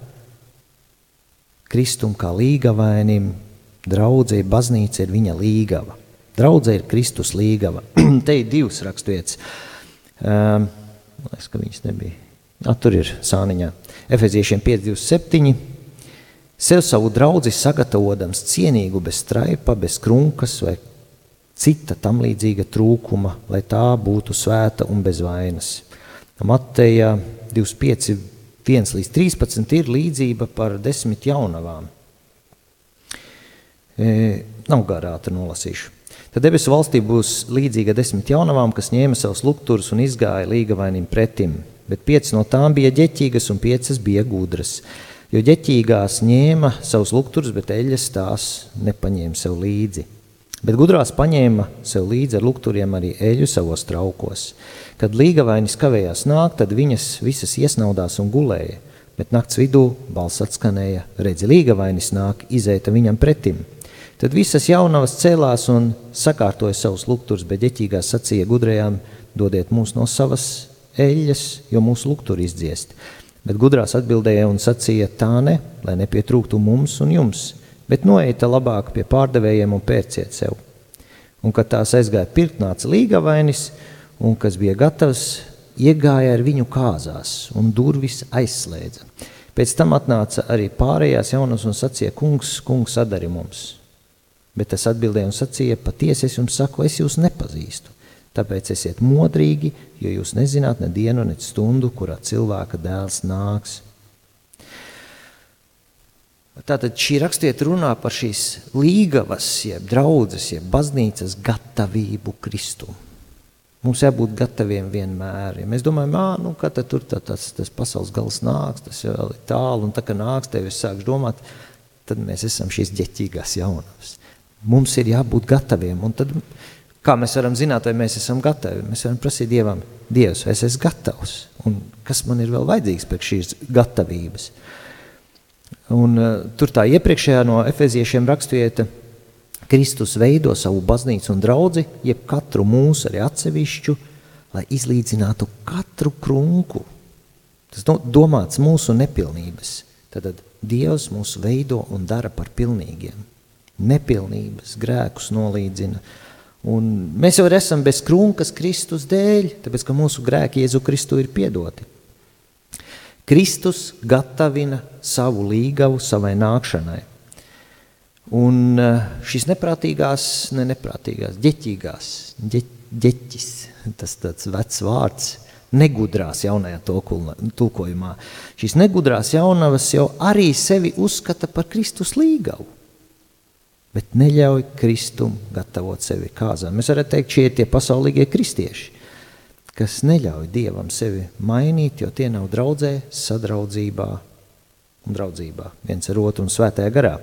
Kristum kā līgavainim, draudzē baznīca ir viņa līgava. Draudzē ir Kristus līgava. <clears throat> Te ir divas rakstvietas. Um, es, ka viņas nebija. A, tur ir sāniņā. Efeziešiem 527. Sev savu draudzi sagatavotams cienīgu bez straipa, bez krunkas vai cita tam līdzīga trūkuma, lai tā būtu svēta un bez vainas. Mateja 25, 1 līdz 13 ir līdzība par desmit jaunavām. E, nav garā, ātri nolasīšu. Tad debesu valstī būs līdzīga desmit jaunavām, kas ņēma savus lukturus un izgāja līgavainim pretim. Bet piecas no tām bija ģeķīgas un piecas bija gudras. Jo ģeķīgās ņēma savus lukturus, bet eļas tās nepaņēma sev līdzi. Bet gudrās paņēma sev līdzi ar lukturiem arī eļu savos traukos. Kad līgavainis kavējās nākt, tad viņas visas iesnaudās un gulēja. bet nakts vidū balss atskanēja, redzi, līgavainis nāk, izēta viņam pretim. Tad visas jaunavas cēlās un sakārtoja savus lukturus, bet ģeķīgās sacīja gudrajām, dodiet mūs no savas eļļas, jo mūsu lukturi izdziest. Bet gudrās atbildēja un sacīja tā ne, lai nepietrūktu mums un jums, bet noeita labāk pie pārdevējiem un pērciet sev. Un, kad tās aizgāja pirkt, nāca līgavainis, un kas bija gatavs, iegāja ar viņu kāzās un durvis aizslēdza. Pēc tam atnāca arī pārējās jaunas un sacīja, kungs, kungs, sadari mums. Bet tas atbildēja un sacīja, patiesi es jums saku, es jūs nepazīstu. Tāpēc esiet modrīgi, jo jūs nezināt ne dienu, ne stundu, kurā cilvēka dēls nāks. Tātad šī rakstiet runā par šīs līgavas, jeb draudzes, jeb baznīcas gatavību Kristumu. Mums jābūt gataviem vienmēr. Ja mēs domājam, ah, nu, ka tur tā, tas, tas pasaules gals nāks, tas vēl ir tālu, un tā kā nāks, tev es sākšu domāt, tad mēs esam šīs ģeķīgās jaunavas. Mums ir jābūt gataviem, un tad, kā mēs varam zināt, vai mēs esam gatavi? Mēs varam prasīt Dievam, Dievs, es esmu gatavs, un kas man ir vēl vajadzīgs pēc šīs gatavības. Un uh, tur tā iepriekšējā no efeziešiem raksturieta, Kristus veido savu baznīcu un draudzi, jeb katru mūsu arī atsevišķu, lai izlīdzinātu katru krunku. Tas domāts mūsu nepilnības. Tad Dievs mūs veido un dara par pilnīgiem. Nepilnības, grēkus nolīdzina. Un mēs jau esam bez krunkas Kristus dēļ, tāpēc, ka mūsu grēki Jēzu Kristu ir piedoti. Kristus gatavina savu līgavu savai nākšanai. Un eh, šīs neprātīgās, ne neprātīgās, ģeķīgās, ģe, ģeķis, <laughs> tas tāds vecs vārds, negudrās jaunajā tulkojumā. Šīs negudrās jaunavas jau arī sevi uzskata par Kristus līgavu, bet neļauj Kristum gatavot sevi kāzām. Mēs varētu teikt, šie ir tie pasaulīgie kristieši, kas neļauj Dievam sevi mainīt, jo tie nav draudzē, sadraudzībā un draudzībā viens ar otru un svētajā garā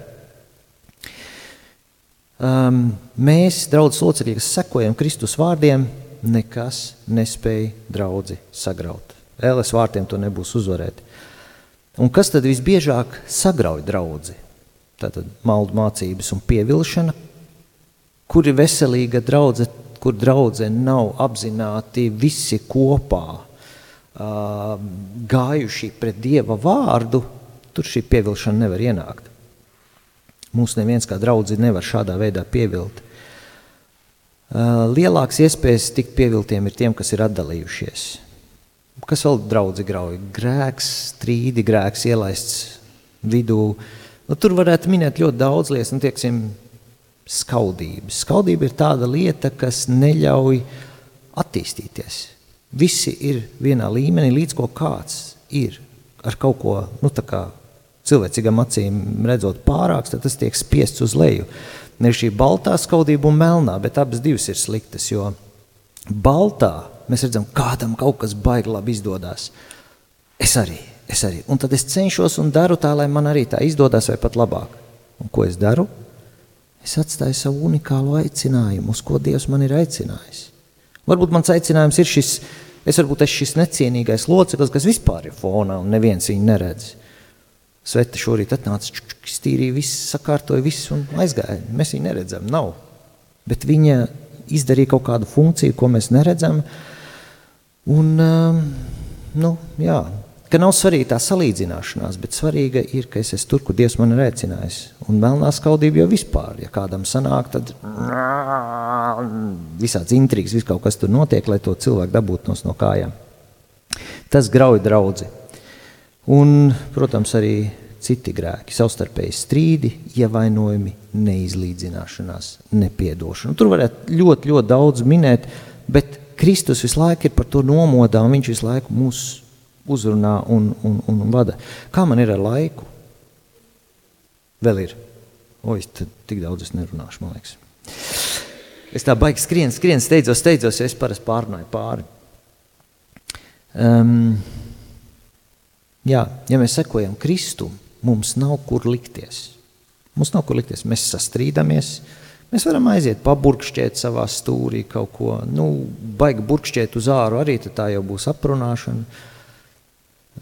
um, mēs, draudzes locekļi, kas sekojam Kristus vārdiem, nekas nespēja draudzi sagraut. Ēles vārtiem to nebūs uzvarēt. Un kas tad visbiežāk sagrauj draudzi? Tātad maldu mācības un pievilšana, kur ir veselīga draudze, kur draudze nav apzināti visi kopā uh, gājuši pret Dieva vārdu, tur šī pievilšana nevar ienākt. Mūs neviens kā draudzi nevar šādā veidā pievilt. Lielāks iespējas tikt pieviltiem ir tiem, kas ir atdalījušies. Kas vēl draudzi grauj? Grēks, strīdi, grēks ielaists vidū. Nu, tur varētu minēt ļoti daudz lietas, nu, tieksim, skaudības. Skaudība ir tāda lieta, kas neļauj attīstīties. Visi ir vienā līmenī, līdz ko kāds ir ar kaut ko, nu, cilvēcīgām acīm redzot pārāks, tad tas tiek spiests uz leju. Ne šī baltā skaudība un melnā, bet abas divas ir sliktas, jo baltā mēs redzam, kādam kaut kas baigi labi izdodas. Es arī, es arī. Un tad es cenšos un daru tā, lai man arī tā izdodas vai pat labāk. Un ko es daru? Es atstāju savu unikālo aicinājumu, uz ko Dievs man ir aicinājis. Varbūt mans aicinājums ir šis, es varbūt esmu šis necienīgais loceklis, kas vispār ir fonā un neviens viņu neredz. Sveta šorīt atnāca, stīrīja visu, sakārtoja visu un aizgāja. Mēs viņu neredzam, nav. Bet viņa izdarīja kaut kādu funkciju, ko mēs neredzam. Un, um, nu, jā, ka nav svarīga tā salīdzināšanās, bet svarīga ir, ka es esmu tur, kur Dievs man ir aicinājis. Un melnā skaudība jau vispār, ja kādam sanāk, tad visāds intrigas, viss kaut kas tur notiek, lai to cilvēku dabūtu no kājām. Tas grauj draudzi. Un, protams, arī citi grēki, savstarpēji strīdi, ievainojumi, neizlīdzināšanās, nepiedošana. Tur varētu ļoti, ļoti daudz minēt, bet Kristus visu laiku ir par to nomodā, un viņš visu laiku mūs uzrunā un, un, un, vada. Kā man ir ar laiku? Vēl ir. O, es tik daudz es nerunāšu, man liekas. Es tā baigi skrien, skrien, steidzos, steidzos, jo es parasti pārnāju pāri. Um, Jā, ja mēs sekojam Kristum, mums nav kur likties. Mums nav kur likties. Mēs sastrīdamies, mēs varam aiziet, paburkšķēt savā stūrī kaut ko. Nu, baigi burkšķēt uz āru arī tā jau būs aprunāšana.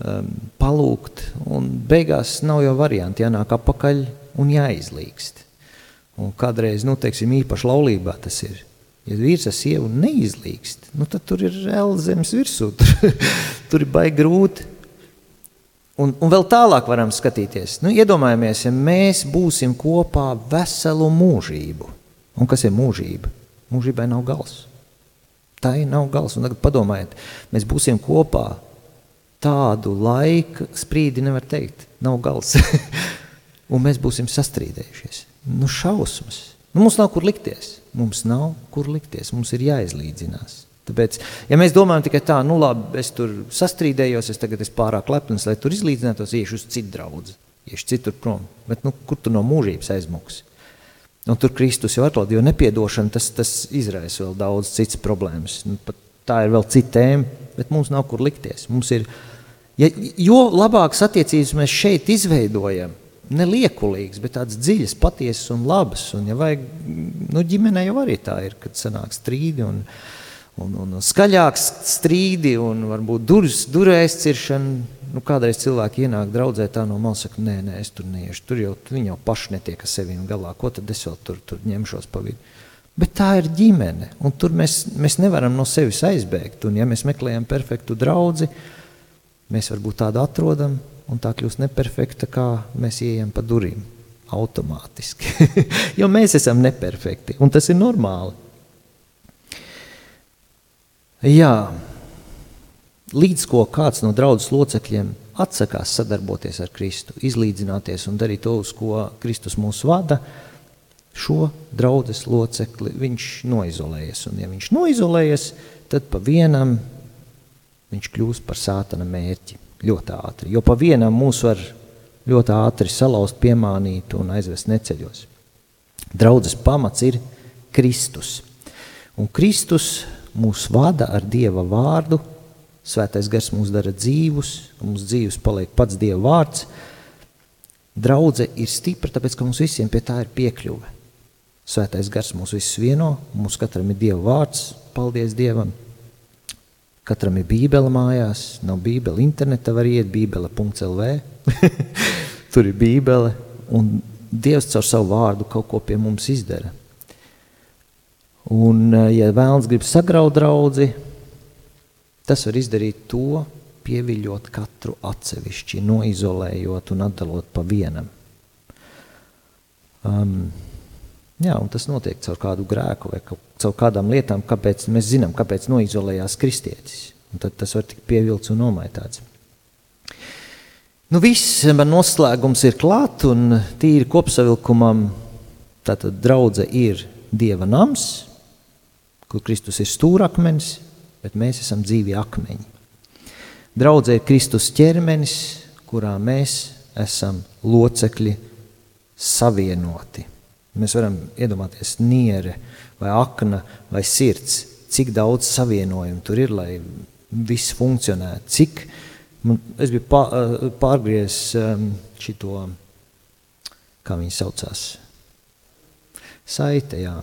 Um, palūgt, un beigās nav jau varianti jānāk apakaļ un jāizlīkst. Un kādreiz, nu, teiksim, īpaši laulībā tas ir. Ja vīrs ar sievu neizlīkst, nu, tad tur ir vēl zemes virsū, <laughs> tur, tur ir baigi grūti. Un, un vēl tālāk varam skatīties. Nu, iedomājamies, ja mēs būsim kopā veselu mūžību. Un kas ir mūžība? Mūžībai nav gals. Tā ir nav gals. Un tagad padomājiet, mēs būsim kopā tādu laika sprīdi nevar teikt. Nav gals. <laughs> un mēs būsim sastrīdējušies. Nu šausmas. Nu, mums nav kur likties. Mums nav kur likties. Mums ir jāizlīdzinās. Tāpēc, ja mēs domājam tikai tā, nu labi, es tur sastrīdējos, es tagad esmu pārāk lepns, lai tur izlīdzinātos, iešu uz citu draugu, iešu citur prom. Bet nu, kur tu no mūžības aizmuksi? Un tur Kristus jau atrod, jo nepiedošana tas, tas izraisa vēl daudz citas problēmas. Nu, tā ir vēl cita tēma, bet mums nav kur likties. Mums ir, ja, jo labākas attiecības mēs šeit izveidojam, neliekulīgas, bet tādas dziļas, patiesas un labas. Un, ja vajag, nu, ģimenē jau arī tā ir, kad sanāk strīdi un, un, un skaļāks strīdi un varbūt durvis, durvis ciršana. Nu, kādreiz cilvēki ienāk draudzē tā no malas, saka, nē, nē, es tur neiešu. Tur jau viņi jau paši netiek ar sevi galā. Ko tad es vēl tur, tur ņemšos pa vidu? Bet tā ir ģimene, un tur mēs, mēs nevaram no sevis aizbēgt. Un, ja mēs meklējam perfektu draugu, mēs varbūt tādu atrodam, un tā kļūst neperfekta, kā mēs ieejam pa durvīm. Automātiski. <laughs> jo mēs esam neperfekti, un tas ir normāli. Jā, līdz ko kāds no draudzes locekļiem atsakās sadarboties ar Kristu, izlīdzināties un darīt to, uz ko Kristus mūs vada, šo draudzes locekli viņš noizolējas. Un, ja viņš noizolējas, tad pa vienam viņš kļūst par sātana mērķi ļoti ātri. Jo pa vienam mūs var ļoti ātri salauzt, piemānīt un aizvest neceļos. Draudzes pamats ir Kristus. Un Kristus mūs vada ar Dieva vārdu, Svētais gars mūs dara dzīvus, mums dzīves paliek pats Dieva vārds. Draudze ir stipra, tāpēc, ka mums visiem pie tā ir piekļuve. Svētais gars mūs visus vieno, mums katram ir Dieva vārds, paldies Dievam. Katram ir bībele mājās, nav bībele interneta, var iet bībele.lv. <laughs> Tur ir bībele, un Dievs caur savu vārdu kaut ko pie mums izdara. Un, ja vēlns grib sagraut draudzi, Tas var izdarīt to, pieviļot katru atsevišķi, noizolējot un atdalot pa vienam. Um, jā, un tas notiek caur kādu grēku vai caur kādām lietām, kāpēc mēs zinām, kāpēc noizolējās kristietis. Un tad tas var tikt pievilts un nomaitāts. Nu, viss man noslēgums ir klāt, un tīri kopsavilkumam tātad draudze ir Dieva nams, kur Kristus ir stūrakmenis, bet mēs esam dzīvi akmeņi. Draudzē ir Kristus ķermenis, kurā mēs esam locekļi savienoti. Mēs varam iedomāties niere vai akna vai sirds, cik daudz savienojumu tur ir, lai viss funkcionētu. Cik, man, es biju pārgriezis um, šito, kā viņi saucās, saite, jā,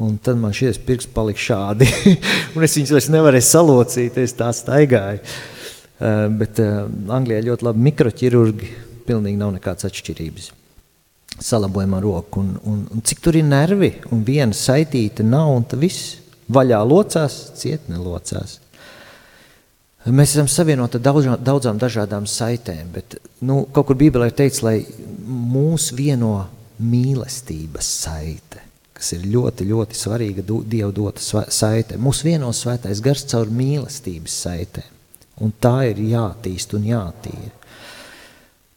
Un tad man šis pirksts palika šādi, <laughs> es viņus vairs nevarēju salocīt, es tā staigāju. Uh, bet uh, Anglijā ļoti labi mikroķirurgi, pilnīgi nav nekādas atšķirības. Salabojam roku, un, un, un cik tur ir nervi, un viena saitīta nav, un tas viss vaļā locās, ciet nelocās. Mēs esam savienoti ar daudzām, daudzām dažādām saitēm, bet nu, kaut kur Bībelē ir teikts, lai mūs vieno mīlestības saite kas ir ļoti, ļoti svarīga Dieva dota saite. Mūs vieno svētais gars caur mīlestības saitē, un tā ir jātīst un jātīra.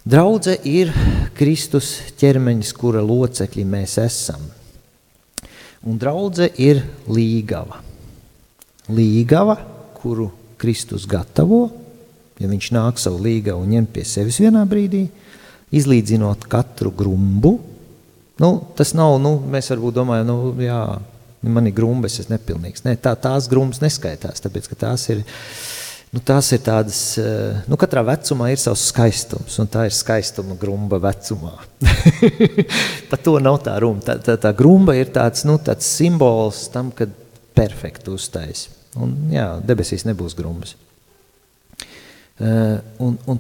Draudze ir Kristus ķermeņis, kura locekļi mēs esam. Un draudze ir līgava. Līgava, kuru Kristus gatavo, ja viņš nāk savu līgavu un ņem pie sevis vienā brīdī, izlīdzinot katru grumbu, Nu, tas nav, nu, mēs varbūt domājam, nu, jā, man ir grumbas, es nepilnīgs. Nē, tā, tās grumbas neskaitās, tāpēc, ka tās ir, nu, tās ir tādas, eh, nu, katrā vecumā ir savs skaistums, un tā ir skaistuma grumba vecumā. <laughs> Par to nav tā runa. Tā, tā, tā grumba ir tāds, nu, tāds simbols tam, kad perfekti uztais. Un, jā, debesīs nebūs grumbas. Uh, un, un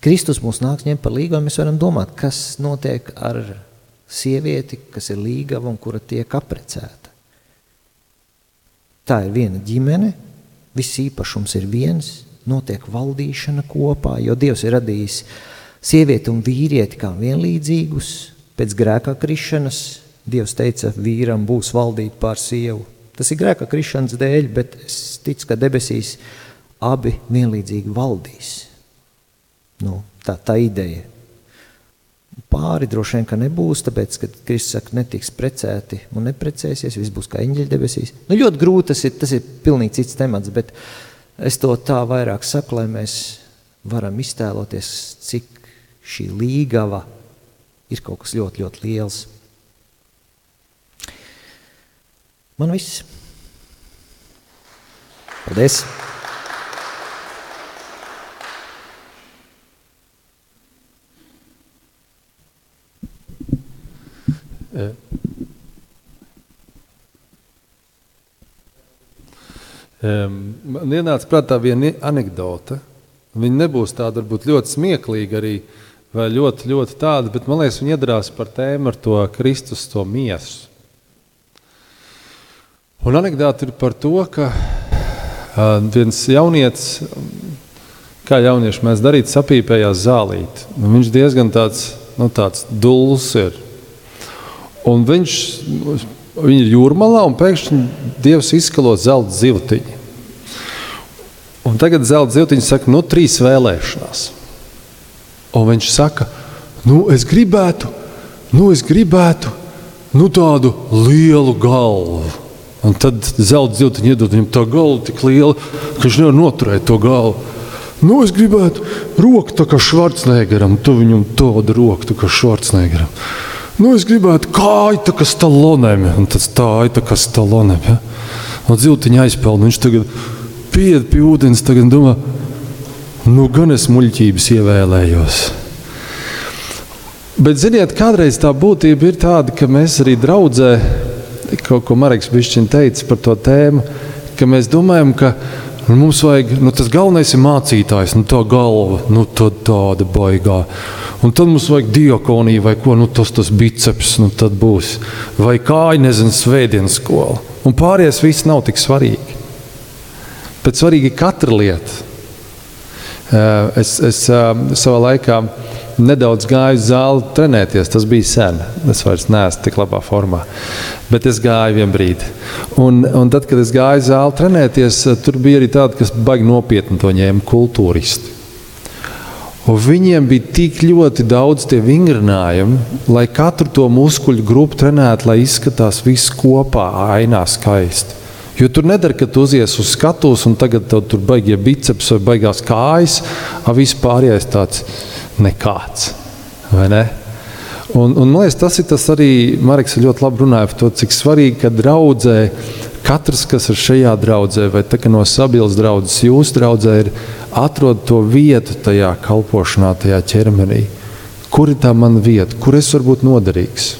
Kristus mūs nāks ņemt par līgavu, mēs varam domāt, kas notiek ar sievieti, kas ir līgava un kura tiek aprecēta. Tā ir viena ģimene, viss īpašums ir viens, notiek valdīšana kopā, jo Dievs ir radījis sievieti un vīrieti kā vienlīdzīgus. Pēc grēkā krišanas Dievs teica, vīram būs valdīt pār sievu. Tas ir grēkā krišanas dēļ, bet es ticu, ka debesīs abi vienlīdzīgi valdīs. Nu, tā, tā ideja. Pāri droši vien, ka nebūs, tāpēc, ka Kristus saka, netiks precēti un neprecēsies, viss būs kā eņģeļa debesīs. Nu, ļoti grūti tas ir, tas ir pilnīgi cits temats, bet es to tā vairāk saku, lai mēs varam iztēloties, cik šī līgava ir kaut kas ļoti, ļoti liels. Man viss. Paldies! Man ienāca prātā viena anekdote. Viņa nebūs tāda varbūt ļoti smieklīga arī, vai ļoti, ļoti tāda, bet man liekas, viņa iedarās par tēmu ar to Kristus, to miesu. Un anekdote ir par to, ka viens jaunietis, kā jaunieši mēs darītu, sapīpējās zālīt. Un viņš diezgan tāds, nu, tāds dulls ir. Un viņš Viņi ir jūrmalā un pēkšņi Dievs izskalo zelta zivtiņu. Un tagad zelta zivtiņš saka, nu, trīs vēlēšanās. Un viņš saka, nu, es gribētu, nu, es gribētu nu, tādu lielu galvu. Un tad zelta zivtiņa iedod viņam tā galva tik liela, ka viņš nevar noturēt to galvu. Nu, es gribētu roku tā kā Švarcnegeram, tu viņam tādu roku tā kā Švarcnegeram. Nu, es gribētu kāju tā kā stalonēm, un tas tā ir tā kā stalonēm. Ja? Un ziltiņa aizpeld, viņš tagad pieiet pie ūdens, tagad domā, nu gan es muļķības ievēlējos. Bet, ziniet, kādreiz tā būtība ir tāda, ka mēs arī draudzē, kaut ko Marks Bišķiņ teica par to tēmu, ka mēs domājam, ka Un mums vajag, nu, tas galvenais ir mācītājs, nu, tā galva, nu, tāda baigā. Un tad mums vajag diakoniju vai ko, nu, tas, tas biceps, nu, tad būs. Vai kāja, nezinu, svētdienas skola. Un pārējais viss nav tik svarīgi. Bet svarīgi ir katra lieta. Eh, es, es eh, savā laikā nedaudz gāju uz zāli trenēties. Tas bija sen. Es vairs neesmu tik labā formā. Bet es gāju vienā brīdī. Un, un tad, kad es gāju uz zāli trenēties, tur bija arī tādi, kas baigi nopietni to ņēma kultūristi. Un viņiem bija tik ļoti daudz tie vingrinājumi, lai katru to muskuļu grupu trenētu, lai izskatās viss kopā, ainā skaisti. Jo tur nedara, ka tu uzies uz skatuves un tagad tur baigie biceps vai baigās kājas, a viss pārējais tāds nekāds. Ne? Un, un, man liekas, tas ir tas arī Marks ļoti labi runāja par to, cik svarīgi, ka draudzē katrs, kas ir šajā draudzē, vai no sabiedrības draudzes, jūsu draudzē, ir atrod to vietu tajā kalpošanā, tajā ķermenī. Kur ir tā mana vieta, kur es varu būt noderīgs?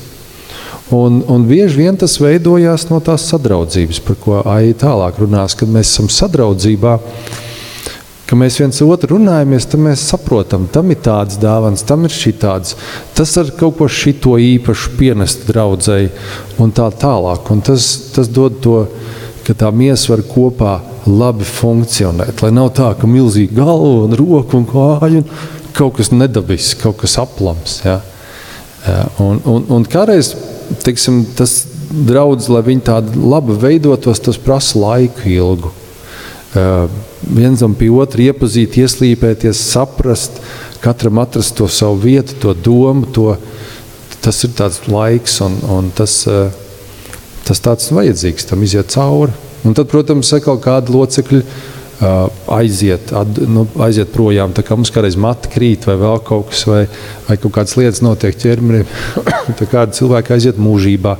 Un, un bieži vien tas veidojās no tās sadraudzības, par ko Aija tālāk runās, kad mēs esam sadraudzībā ka mēs viens otru runājamies, tad mēs saprotam, tam ir tāds dāvans, tam ir šī tāds. Tas ar kaut ko šito īpašu pienest draudzēji un tā tālāk. Un tas, tas dod to, ka tā miesa var kopā labi funkcionēt. Lai nav tā, ka milzīgi galva un roka un kāja un kaut kas nedabisks, kaut kas aplams. Ja? Un, un, un kādreiz tiksim, tas draudz, lai viņi tādu labi veidotos, tas prasa laiku ilgu. Uh, vienam pie otra iepazīt, ieslīpēties, saprast, katram atrast to savu vietu, to domu. To, tas ir tāds laiks, un, un tas, uh, tas tāds vajadzīgs, tam iziet cauri. Un tad, protams, atkal kādi locekļi uh, aiziet, ad, nu, aiziet projām. Tā kā mums kādreiz mati krīt, vai vēl kaut kas, vai, vai kaut kādas lietas notiek ķermenim, <coughs> tad kādi cilvēki aiziet mūžībā.